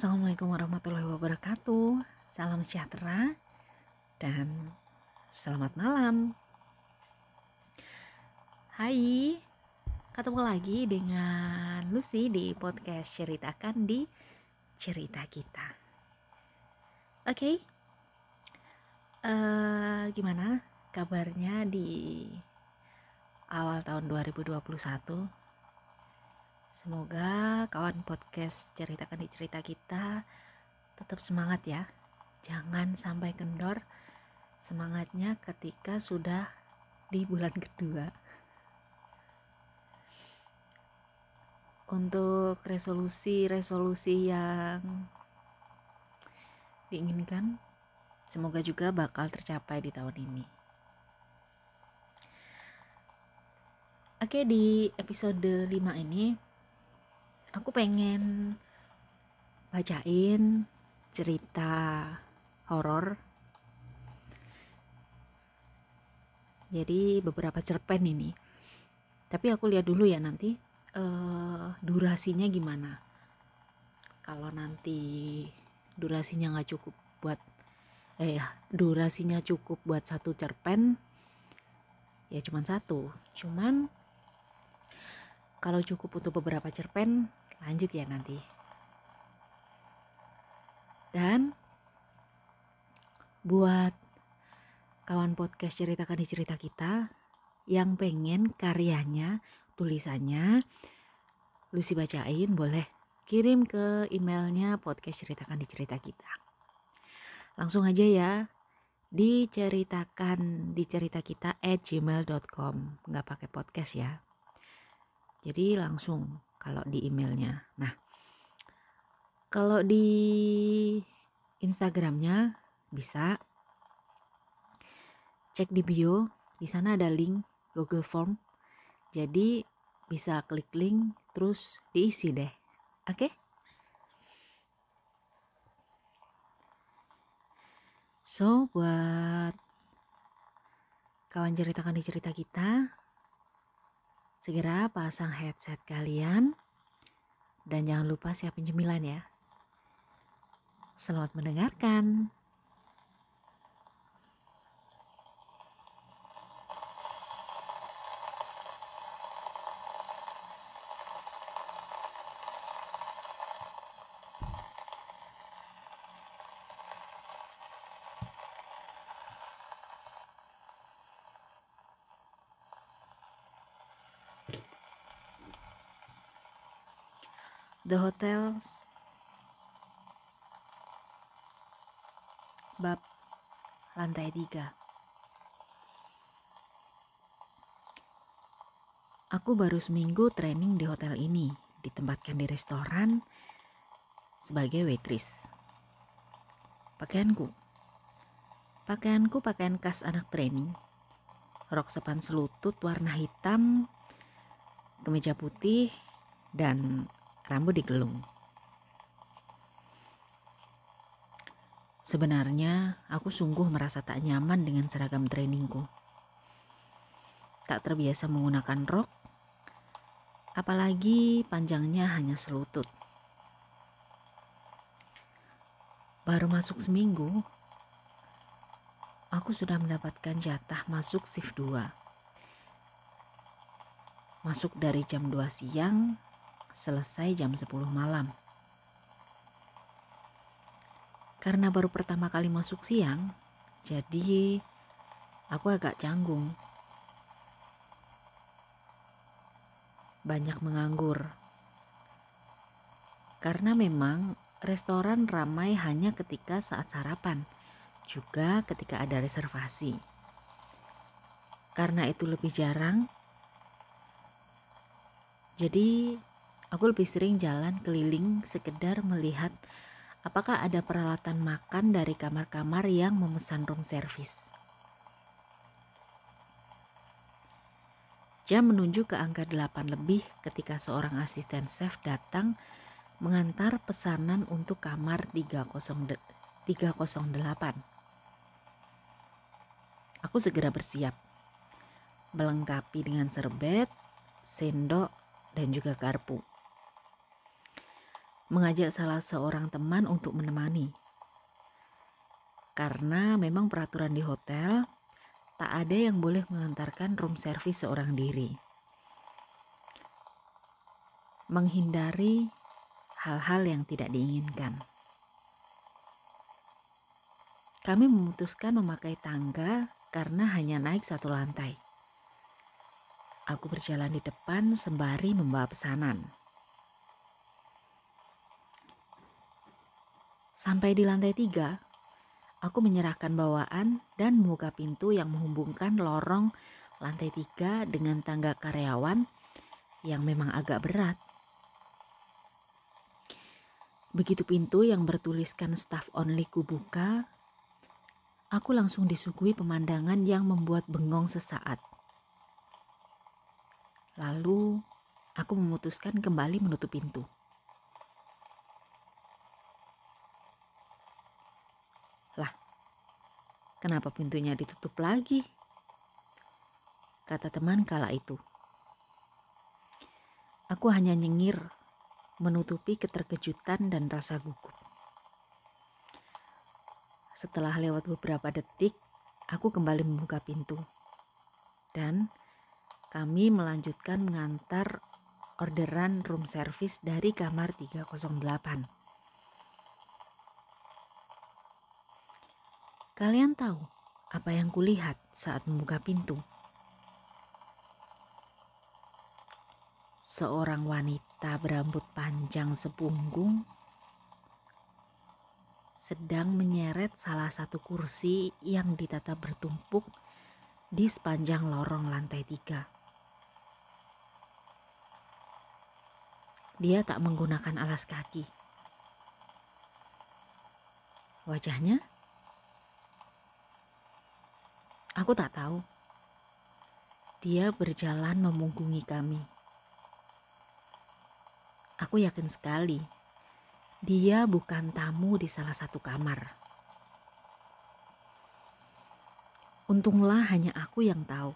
Assalamualaikum warahmatullahi wabarakatuh. Salam sejahtera dan selamat malam. Hai, ketemu lagi dengan Lucy di podcast Ceritakan di Cerita Kita. Oke, okay. uh, eh, gimana kabarnya di awal tahun 2021? Semoga kawan podcast Ceritakan di Cerita Kita tetap semangat ya. Jangan sampai kendor semangatnya ketika sudah di bulan kedua. Untuk resolusi-resolusi yang diinginkan semoga juga bakal tercapai di tahun ini. Oke di episode 5 ini aku pengen bacain cerita horor. Jadi beberapa cerpen ini. Tapi aku lihat dulu ya nanti uh, durasinya gimana. Kalau nanti durasinya nggak cukup buat eh ya durasinya cukup buat satu cerpen ya cuman satu. Cuman kalau cukup untuk beberapa cerpen lanjut ya nanti. Dan buat kawan podcast ceritakan di cerita kita yang pengen karyanya, tulisannya Lucy bacain boleh kirim ke emailnya podcast ceritakan di cerita kita. Langsung aja ya diceritakan di cerita kita at gmail.com nggak pakai podcast ya jadi langsung kalau di emailnya. Nah kalau di instagramnya bisa cek di bio. Di sana ada link Google Form. Jadi bisa klik link terus diisi deh. Oke? Okay? so buat kawan ceritakan di cerita kita segera pasang headset kalian dan jangan lupa siapin cemilan ya Selamat mendengarkan. The hotels Bab lantai tiga. Aku baru seminggu training di hotel ini, ditempatkan di restoran sebagai waitress. Pakaianku. Pakaianku pakaian khas anak training. Rok sepan selutut warna hitam, kemeja putih, dan rambut digelung. Sebenarnya, aku sungguh merasa tak nyaman dengan seragam trainingku. Tak terbiasa menggunakan rok, apalagi panjangnya hanya selutut. Baru masuk seminggu, aku sudah mendapatkan jatah masuk shift 2. Masuk dari jam 2 siang, selesai jam 10 malam. Karena baru pertama kali masuk siang, jadi aku agak canggung. Banyak menganggur. Karena memang restoran ramai hanya ketika saat sarapan, juga ketika ada reservasi. Karena itu lebih jarang, jadi aku lebih sering jalan keliling sekedar melihat apakah ada peralatan makan dari kamar-kamar yang memesan room service. Jam menunjuk ke angka 8 lebih ketika seorang asisten chef datang mengantar pesanan untuk kamar 308. Aku segera bersiap, melengkapi dengan serbet, sendok, dan juga garpu. Mengajak salah seorang teman untuk menemani. Karena memang peraturan di hotel tak ada yang boleh mengantarkan room service seorang diri. Menghindari hal-hal yang tidak diinginkan. Kami memutuskan memakai tangga karena hanya naik satu lantai. Aku berjalan di depan sembari membawa pesanan. Sampai di lantai tiga, aku menyerahkan bawaan dan membuka pintu yang menghubungkan lorong lantai tiga dengan tangga karyawan yang memang agak berat. Begitu pintu yang bertuliskan staff only kubuka, aku langsung disuguhi pemandangan yang membuat bengong sesaat. Lalu aku memutuskan kembali menutup pintu. Kenapa pintunya ditutup lagi? Kata teman kala itu. Aku hanya nyengir, menutupi keterkejutan dan rasa gugup. Setelah lewat beberapa detik, aku kembali membuka pintu. Dan kami melanjutkan mengantar orderan room service dari kamar 308. Kalian tahu apa yang kulihat saat membuka pintu? Seorang wanita berambut panjang sepunggung sedang menyeret salah satu kursi yang ditata bertumpuk di sepanjang lorong lantai tiga. Dia tak menggunakan alas kaki. Wajahnya? Aku tak tahu. Dia berjalan memunggungi kami. Aku yakin sekali dia bukan tamu di salah satu kamar. Untunglah hanya aku yang tahu.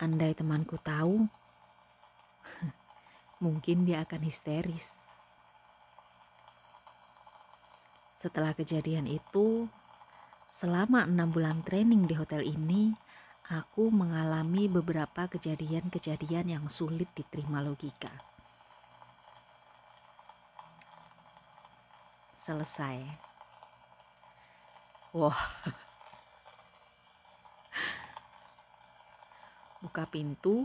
Andai temanku tahu, mungkin dia akan histeris. Setelah kejadian itu, selama enam bulan training di hotel ini, aku mengalami beberapa kejadian-kejadian yang sulit diterima logika. Selesai. Wah. Buka pintu,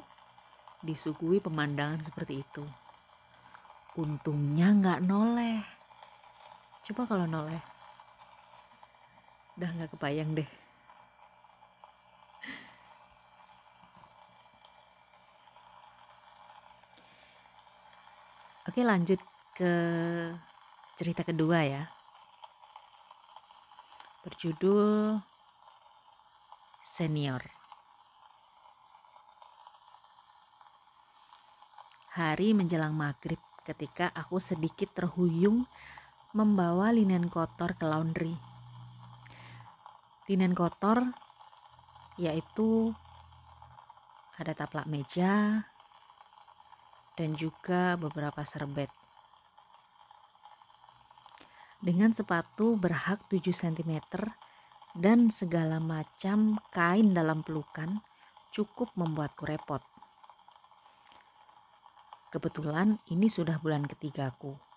disuguhi pemandangan seperti itu. Untungnya nggak noleh. Coba kalau noleh. Udah nggak kebayang deh. Oke lanjut ke cerita kedua ya. Berjudul Senior. Hari menjelang maghrib ketika aku sedikit terhuyung membawa linen kotor ke laundry. Linen kotor yaitu ada taplak meja dan juga beberapa serbet. Dengan sepatu berhak 7 cm dan segala macam kain dalam pelukan cukup membuatku repot. Kebetulan ini sudah bulan ketigaku.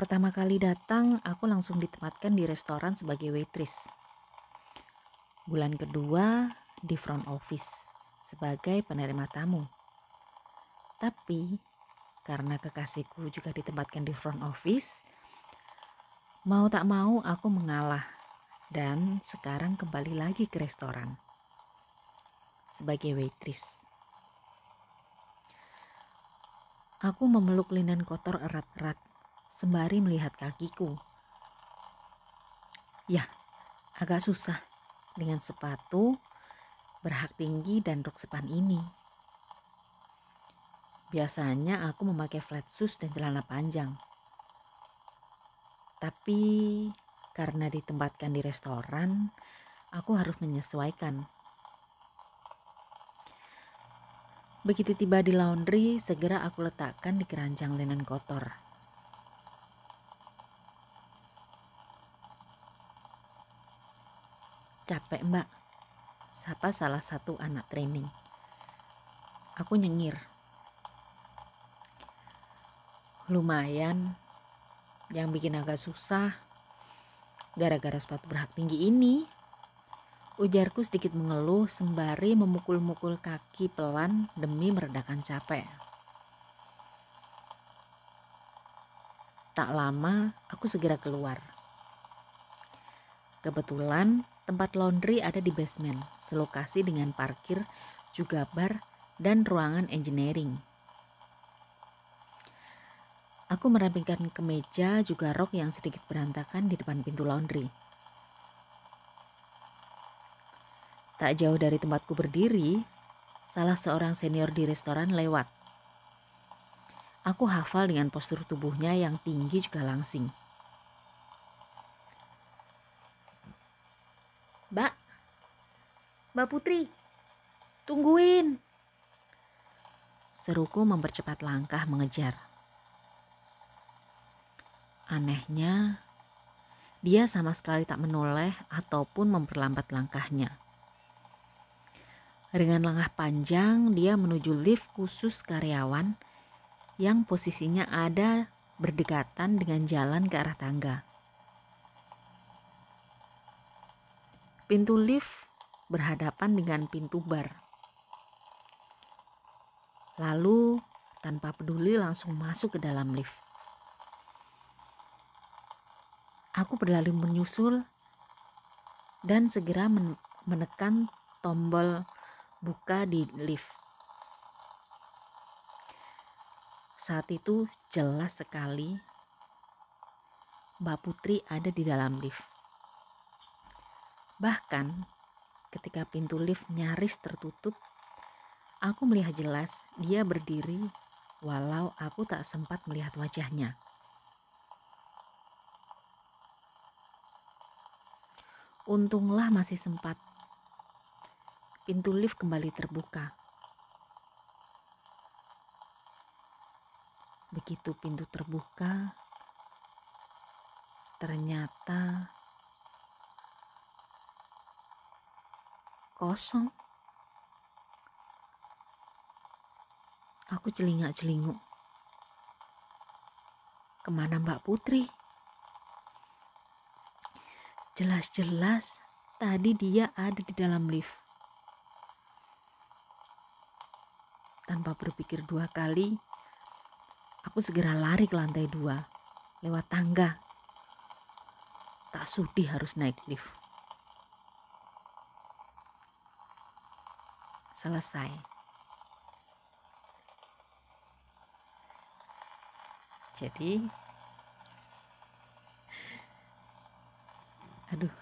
Pertama kali datang, aku langsung ditempatkan di restoran sebagai waitress. Bulan kedua di front office sebagai penerima tamu. Tapi karena kekasihku juga ditempatkan di front office, mau tak mau aku mengalah dan sekarang kembali lagi ke restoran sebagai waitress. Aku memeluk linen kotor erat-erat sembari melihat kakiku. Ya, agak susah dengan sepatu berhak tinggi dan rok sepan ini. Biasanya aku memakai flat shoes dan celana panjang. Tapi karena ditempatkan di restoran, aku harus menyesuaikan Begitu tiba di laundry, segera aku letakkan di keranjang linen kotor. Capek mbak, sapa salah satu anak training. Aku nyengir. Lumayan, yang bikin agak susah gara-gara sepatu berhak tinggi ini. Ujarku sedikit mengeluh sembari memukul-mukul kaki pelan demi meredakan capek. Tak lama, aku segera keluar. Kebetulan tempat laundry ada di basement, selokasi dengan parkir, juga bar, dan ruangan engineering. Aku merapikan kemeja juga rok yang sedikit berantakan di depan pintu laundry. Tak jauh dari tempatku berdiri, salah seorang senior di restoran lewat. Aku hafal dengan postur tubuhnya yang tinggi juga langsing. Mbak, Mbak Putri, tungguin. Seruku mempercepat langkah mengejar. Anehnya, dia sama sekali tak menoleh ataupun memperlambat langkahnya. Dengan langkah panjang, dia menuju lift khusus karyawan yang posisinya ada berdekatan dengan jalan ke arah tangga. Pintu lift berhadapan dengan pintu bar. Lalu, tanpa peduli, langsung masuk ke dalam lift. Aku berlalu menyusul dan segera menekan tombol buka di lift. Saat itu jelas sekali Mbak Putri ada di dalam lift. Bahkan ketika pintu lift nyaris tertutup, aku melihat jelas dia berdiri walau aku tak sempat melihat wajahnya. Untunglah masih sempat pintu lift kembali terbuka. Begitu pintu terbuka, ternyata kosong. Aku celingak-celinguk. Ke mana Mbak Putri? Jelas-jelas tadi dia ada di dalam lift. Tanpa berpikir dua kali, aku segera lari ke lantai dua, lewat tangga. Tak sudi harus naik lift. Selesai. Jadi, aduh,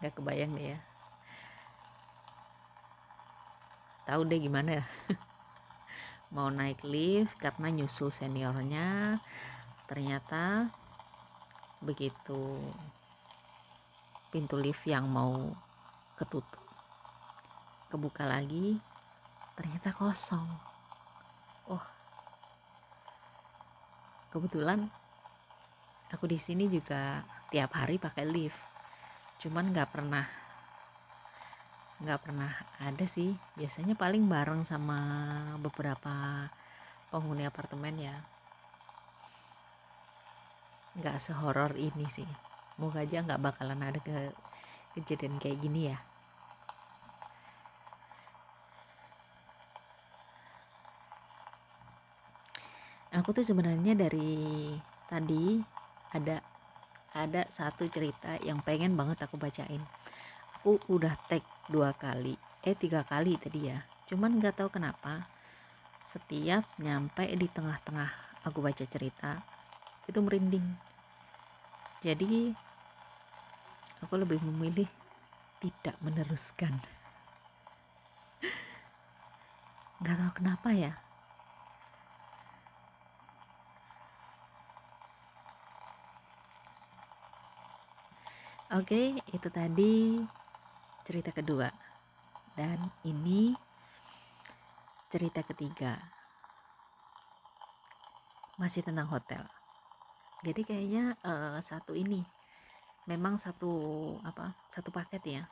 gak kebayang deh ya. Tahu deh gimana ya. mau naik lift karena nyusul seniornya ternyata begitu pintu lift yang mau ketutup kebuka lagi ternyata kosong. Oh. Kebetulan aku di sini juga tiap hari pakai lift. Cuman nggak pernah nggak pernah ada sih. Biasanya paling bareng sama beberapa penghuni apartemen ya. Nggak sehoror ini sih. Moga aja nggak bakalan ada ke kejadian kayak gini ya aku tuh sebenarnya dari tadi ada ada satu cerita yang pengen banget aku bacain. Aku udah tag dua kali eh tiga kali tadi ya. Cuman nggak tahu kenapa setiap nyampe di tengah-tengah aku baca cerita itu merinding. Jadi aku lebih memilih tidak meneruskan. Nggak tahu kenapa ya Oke, itu tadi cerita kedua. Dan ini cerita ketiga. Masih tentang hotel. Jadi kayaknya uh, satu ini memang satu apa satu paket ya.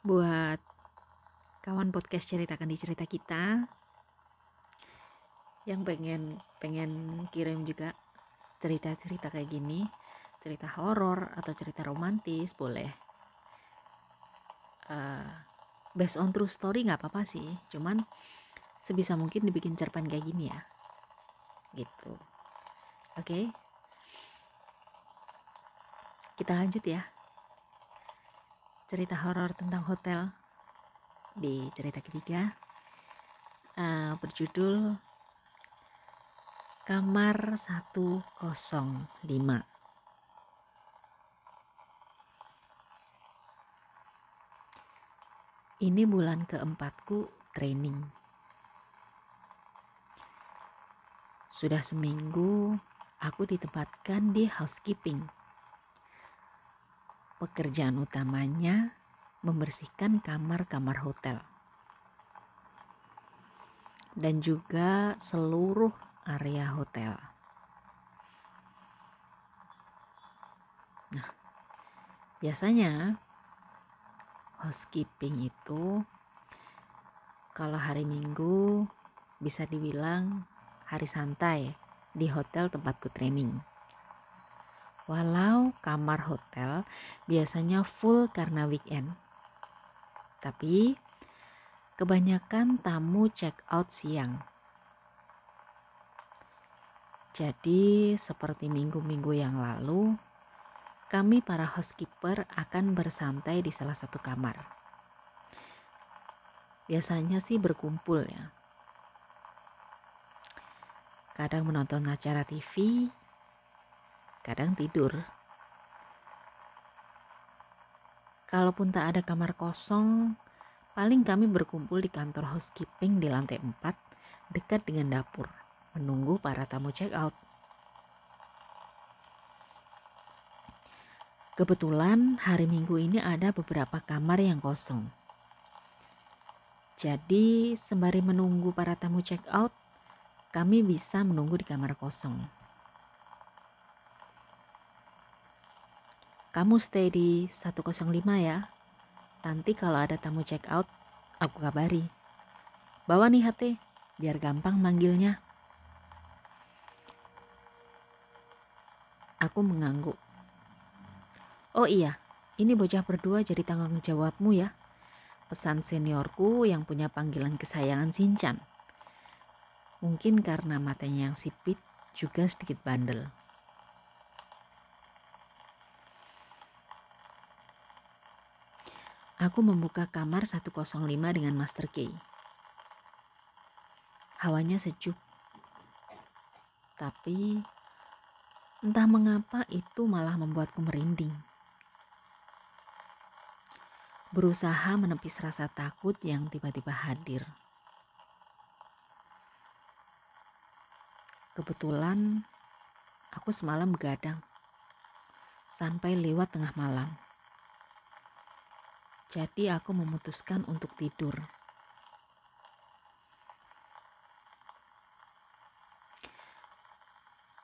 Buat kawan podcast ceritakan di cerita kita yang pengen pengen kirim juga cerita-cerita kayak gini cerita horor atau cerita romantis boleh. Uh, based on true story nggak apa-apa sih cuman sebisa mungkin dibikin cerpen kayak gini ya. Gitu. Oke? Okay? kita lanjut ya. Cerita horor tentang hotel di cerita ketiga. Uh, berjudul kamar 105 ini bulan keempatku training. Sudah seminggu aku ditempatkan di housekeeping. Pekerjaan utamanya membersihkan kamar-kamar hotel. Dan juga seluruh area hotel. Nah, biasanya housekeeping itu kalau hari Minggu bisa dibilang hari santai di hotel tempatku training. Walau kamar hotel biasanya full karena weekend. Tapi kebanyakan tamu check out siang. Jadi seperti minggu-minggu yang lalu, kami para housekeeper akan bersantai di salah satu kamar. Biasanya sih berkumpul ya. Kadang menonton acara TV, kadang tidur. Kalaupun tak ada kamar kosong, paling kami berkumpul di kantor housekeeping di lantai 4 dekat dengan dapur, menunggu para tamu check out. Kebetulan hari Minggu ini ada beberapa kamar yang kosong. Jadi, sembari menunggu para tamu check out, kami bisa menunggu di kamar kosong. Kamu stay di 105 ya. Nanti kalau ada tamu check out, aku kabari. Bawa nih hati, biar gampang manggilnya. Aku mengangguk. Oh iya, ini bocah berdua jadi tanggung jawabmu ya. Pesan seniorku yang punya panggilan kesayangan Sinchan. Mungkin karena matanya yang sipit juga sedikit bandel. Aku membuka kamar 105 dengan Master Key. Hawanya sejuk. Tapi entah mengapa itu malah membuatku merinding. Berusaha menepis rasa takut yang tiba-tiba hadir. Kebetulan aku semalam begadang sampai lewat tengah malam. Jadi aku memutuskan untuk tidur.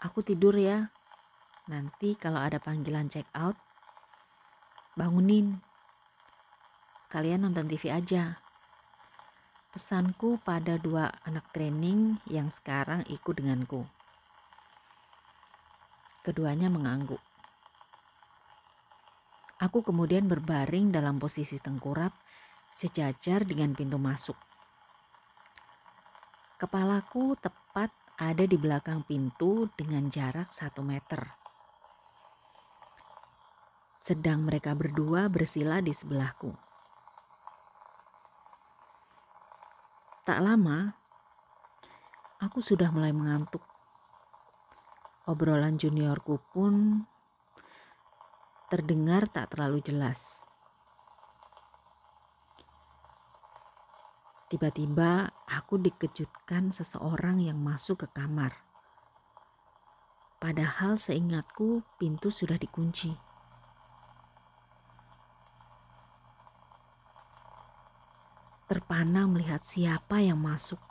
Aku tidur ya. Nanti kalau ada panggilan check out, bangunin. Kalian nonton TV aja. Pesanku pada dua anak training yang sekarang ikut denganku. Keduanya mengangguk. Aku kemudian berbaring dalam posisi tengkurap sejajar dengan pintu masuk. Kepalaku tepat ada di belakang pintu dengan jarak satu meter. Sedang mereka berdua bersila di sebelahku. Tak lama, aku sudah mulai mengantuk. Obrolan juniorku pun terdengar tak terlalu jelas. Tiba-tiba aku dikejutkan seseorang yang masuk ke kamar. Padahal seingatku pintu sudah dikunci. Terpana melihat siapa yang masuk.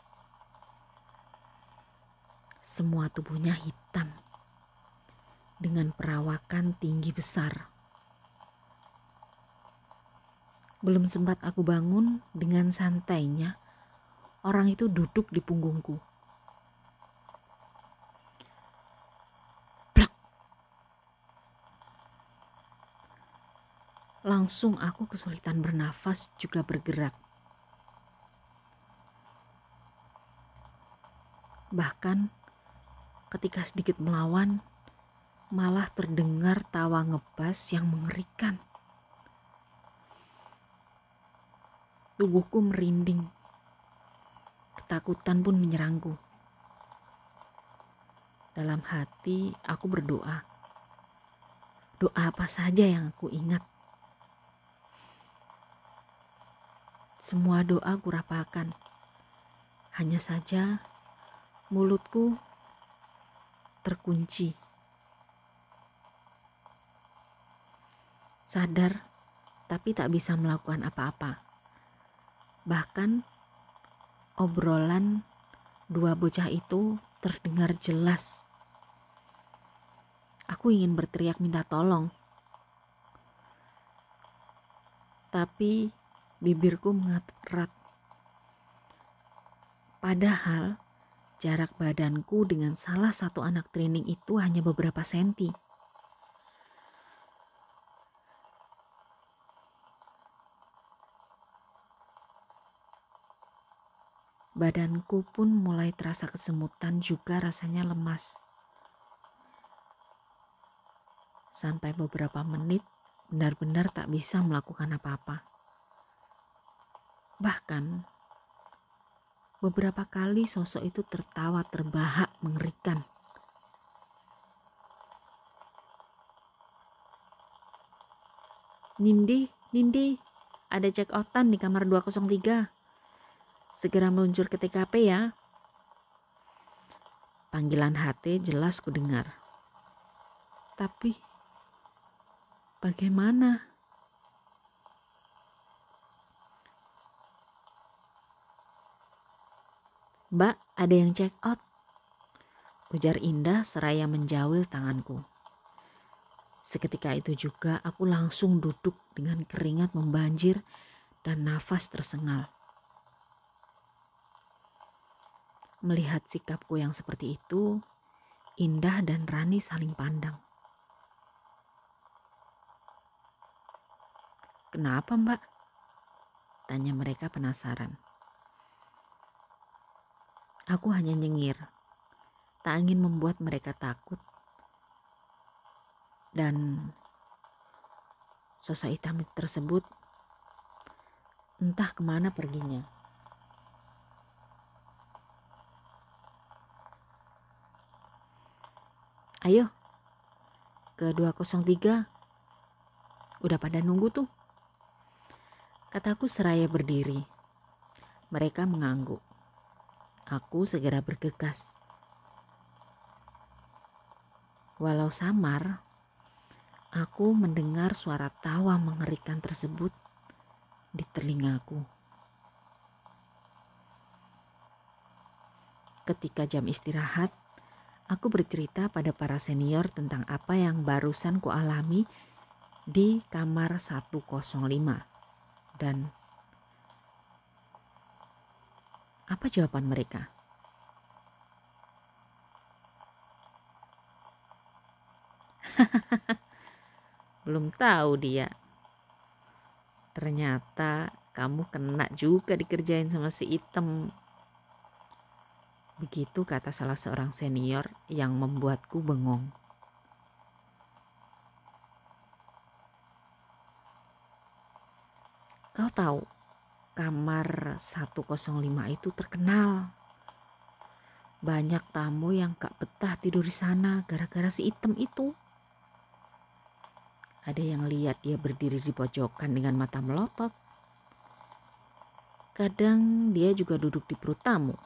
Semua tubuhnya hitam dengan perawakan tinggi besar. Belum sempat aku bangun dengan santainya, orang itu duduk di punggungku. Plak. Langsung aku kesulitan bernafas juga bergerak. Bahkan ketika sedikit melawan, malah terdengar tawa ngebas yang mengerikan. Tubuhku merinding. Ketakutan pun menyerangku. Dalam hati aku berdoa. Doa apa saja yang aku ingat. Semua doa kurapakan. Hanya saja mulutku terkunci. Sadar, tapi tak bisa melakukan apa-apa. Bahkan obrolan dua bocah itu terdengar jelas. Aku ingin berteriak minta tolong. Tapi bibirku mengatuk erat. Padahal jarak badanku dengan salah satu anak training itu hanya beberapa senti. Badanku pun mulai terasa kesemutan juga rasanya lemas. Sampai beberapa menit benar-benar tak bisa melakukan apa-apa. Bahkan beberapa kali sosok itu tertawa terbahak mengerikan. Nindi, Nindi, ada check outan di kamar 203. Segera meluncur ke TKP ya. Panggilan HT jelas ku dengar. Tapi bagaimana? Mbak, ada yang check out. Ujar Indah seraya menjawil tanganku. Seketika itu juga aku langsung duduk dengan keringat membanjir dan nafas tersengal. Melihat sikapku yang seperti itu, Indah dan Rani saling pandang. Kenapa mbak? Tanya mereka penasaran. Aku hanya nyengir, tak ingin membuat mereka takut. Dan sosok hitam tersebut entah ke mana perginya. Ayo, ke 203. Udah pada nunggu tuh. Kataku seraya berdiri. Mereka mengangguk. Aku segera bergegas. Walau samar, aku mendengar suara tawa mengerikan tersebut di telingaku. Ketika jam istirahat, aku bercerita pada para senior tentang apa yang barusan ku alami di kamar 105 dan apa jawaban mereka? Belum tahu dia. Ternyata kamu kena juga dikerjain sama si item Begitu kata salah seorang senior yang membuatku bengong. Kau tahu, kamar 105 itu terkenal. Banyak tamu yang gak betah tidur di sana gara-gara si item itu. Ada yang lihat dia berdiri di pojokan dengan mata melotot. Kadang dia juga duduk di perut tamu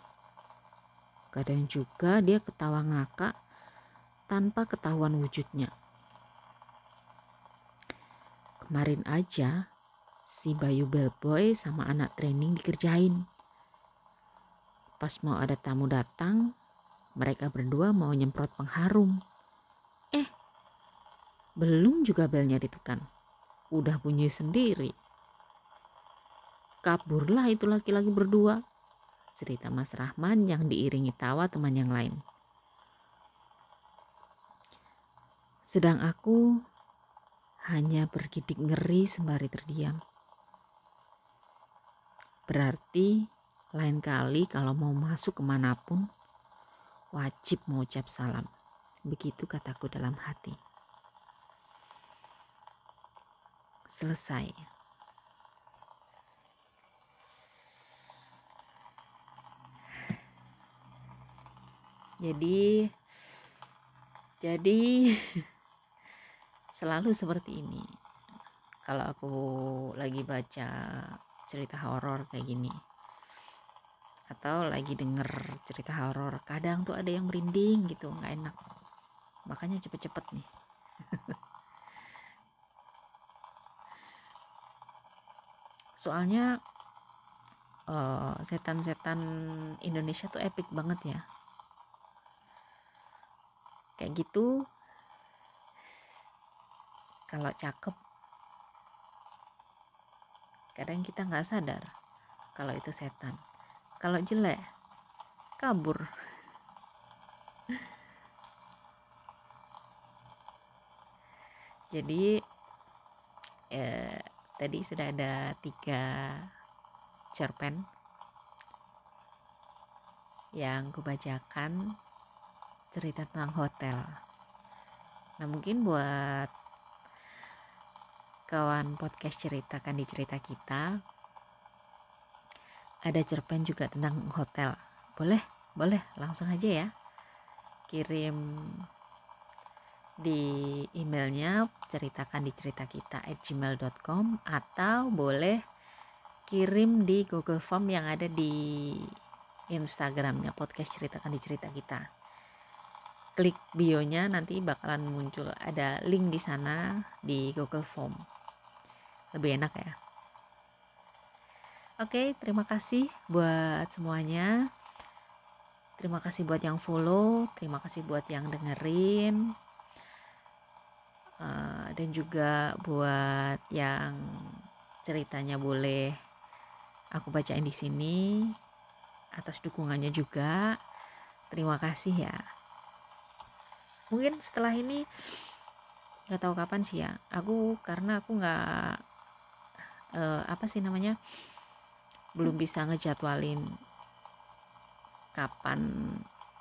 Kadang juga dia ketawa ngakak tanpa ketahuan wujudnya. Kemarin aja si Bayu Bellboy sama anak training dikerjain. Pas mau ada tamu datang, mereka berdua mau nyemprot pengharum. Eh, belum juga belnya ditekan. Udah bunyi sendiri. Kaburlah itu laki-laki berdua. Cerita Mas Rahman yang diiringi tawa teman yang lain. Sedang aku hanya bergidik ngeri sembari terdiam. Berarti lain kali kalau mau masuk ke mana pun, wajib mengucap salam. Begitu kataku dalam hati. Selesai. Jadi jadi selalu seperti ini. Kalau aku lagi baca cerita horor kayak gini. Atau lagi denger cerita horor kadang tuh ada yang merinding gitu nggak enak. Makanya cepet-cepet nih. Soalnya setan eh, setan-setan Indonesia tuh epic banget ya. Kayak gitu. Kalau cakep kadang kita nggak sadar kalau itu setan. Kalau jelek kabur. Jadi eh, tadi sudah ada tiga cerpen yang kubacakan cerita tentang hotel. Nah mungkin buat kawan podcast ceritakan di cerita kita. Ada cerpen juga tentang hotel. Boleh boleh langsung aja ya. Kirim di emailnya ceritakan di cerita kita at gmail.com atau boleh kirim di Google Form yang ada di Instagramnya podcast ceritakan di cerita kita. Klik bionya nanti bakalan muncul. Ada link di sana di Google Form lebih enak ya Oke, terima kasih buat semuanya. Terima kasih buat yang follow, terima kasih buat yang dengerin, uh, dan juga buat yang ceritanya boleh aku bacain di sini atas dukungannya juga. Terima kasih ya. Mungkin setelah ini nggak tahu kapan sih ya. Aku karena aku nggak uh, apa sih namanya belum bisa ngejadwalin kapan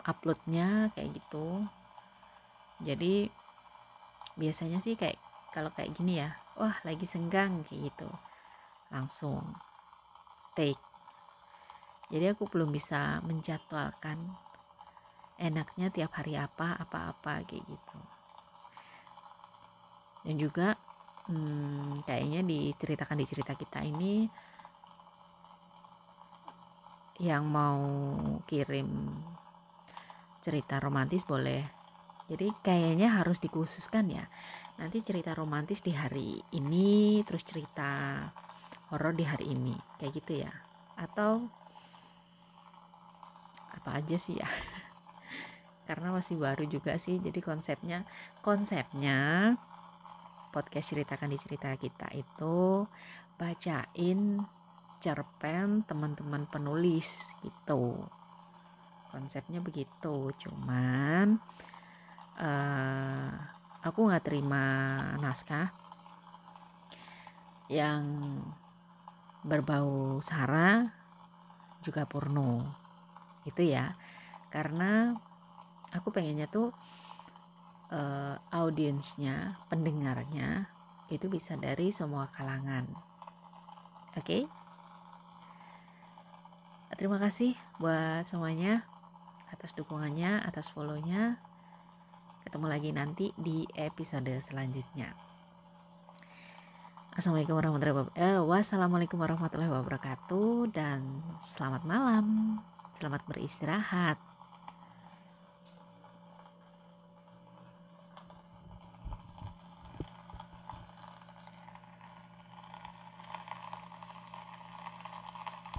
uploadnya kayak gitu. Jadi biasanya sih kayak kalau kayak gini ya wah lagi senggang kayak gitu. Langsung take. Jadi aku belum bisa menjadwalkan enaknya tiap hari apa apa-apa kayak gitu. Dan juga hmm, kayaknya diceritakan di cerita kita ini yang mau kirim cerita romantis boleh. Jadi kayaknya harus dikhususkan ya. Nanti cerita romantis di hari ini terus cerita horor di hari ini. Kayak gitu ya. Atau apa aja sih ya? Karena masih baru juga sih jadi konsepnya konsepnya podcast ceritakan di cerita kita itu bacain cerpen teman-teman penulis gitu. Konsepnya begitu cuman uh, aku nggak terima naskah yang berbau sara juga porno. Itu ya karena aku pengennya tuh uh, audiensnya pendengarnya itu bisa dari semua kalangan oke okay? terima kasih buat semuanya atas dukungannya atas follownya ketemu lagi nanti di episode selanjutnya Assalamualaikum warahmatullahi. Eh, wassalamualaikum warahmatullahi wabarakatuh dan selamat malam. Selamat beristirahat.